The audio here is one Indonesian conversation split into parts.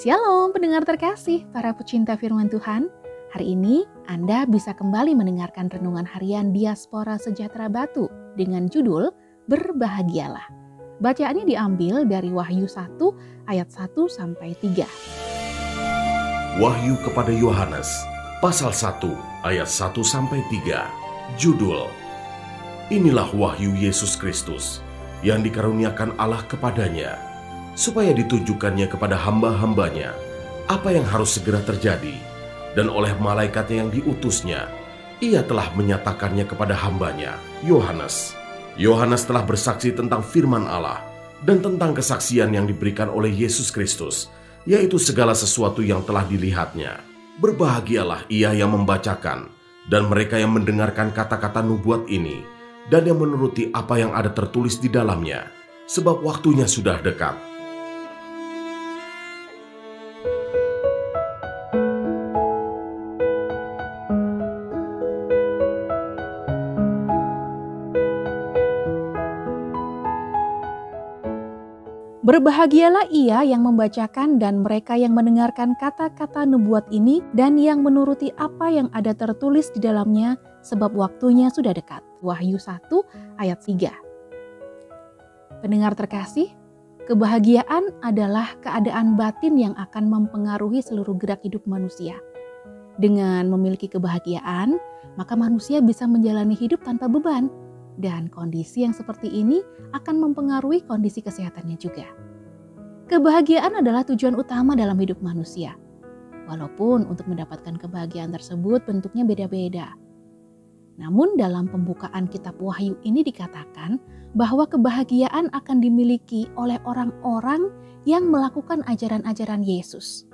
Shalom pendengar terkasih, para pecinta firman Tuhan. Hari ini Anda bisa kembali mendengarkan renungan harian Diaspora Sejahtera Batu dengan judul Berbahagialah. Bacaannya diambil dari Wahyu 1 ayat 1 sampai 3. Wahyu kepada Yohanes pasal 1 ayat 1 sampai 3. Judul Inilah wahyu Yesus Kristus yang dikaruniakan Allah kepadanya supaya ditunjukkannya kepada hamba-hambanya apa yang harus segera terjadi, dan oleh malaikatnya yang diutusnya, ia telah menyatakannya kepada hambanya, Yohanes. Yohanes telah bersaksi tentang firman Allah dan tentang kesaksian yang diberikan oleh Yesus Kristus, yaitu segala sesuatu yang telah dilihatnya. Berbahagialah ia yang membacakan dan mereka yang mendengarkan kata-kata nubuat ini dan yang menuruti apa yang ada tertulis di dalamnya, sebab waktunya sudah dekat. Berbahagialah ia yang membacakan dan mereka yang mendengarkan kata-kata nubuat ini dan yang menuruti apa yang ada tertulis di dalamnya sebab waktunya sudah dekat. Wahyu 1 ayat 3. Pendengar terkasih, kebahagiaan adalah keadaan batin yang akan mempengaruhi seluruh gerak hidup manusia. Dengan memiliki kebahagiaan, maka manusia bisa menjalani hidup tanpa beban dan kondisi yang seperti ini akan mempengaruhi kondisi kesehatannya juga. Kebahagiaan adalah tujuan utama dalam hidup manusia. Walaupun untuk mendapatkan kebahagiaan tersebut bentuknya beda-beda. Namun dalam pembukaan kitab Wahyu ini dikatakan bahwa kebahagiaan akan dimiliki oleh orang-orang yang melakukan ajaran-ajaran Yesus.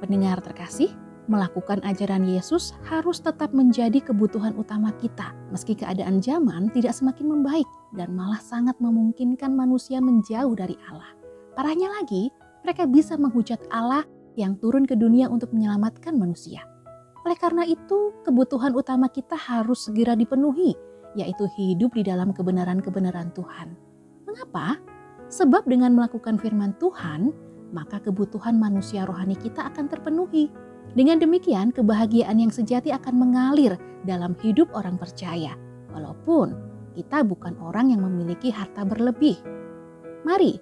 Pendengar terkasih, melakukan ajaran Yesus harus tetap menjadi kebutuhan utama kita, meski keadaan zaman tidak semakin membaik dan malah sangat memungkinkan manusia menjauh dari Allah. Parahnya lagi, mereka bisa menghujat Allah yang turun ke dunia untuk menyelamatkan manusia. Oleh karena itu, kebutuhan utama kita harus segera dipenuhi, yaitu hidup di dalam kebenaran-kebenaran Tuhan. Mengapa? Sebab dengan melakukan firman Tuhan, maka kebutuhan manusia rohani kita akan terpenuhi dengan demikian, kebahagiaan yang sejati akan mengalir dalam hidup orang percaya, walaupun kita bukan orang yang memiliki harta berlebih. Mari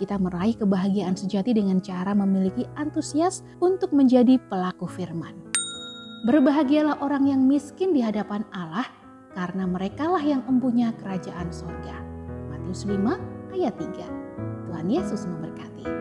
kita meraih kebahagiaan sejati dengan cara memiliki antusias untuk menjadi pelaku firman. Berbahagialah orang yang miskin di hadapan Allah, karena merekalah yang empunya kerajaan sorga. Matius 5 ayat 3 Tuhan Yesus memberkati.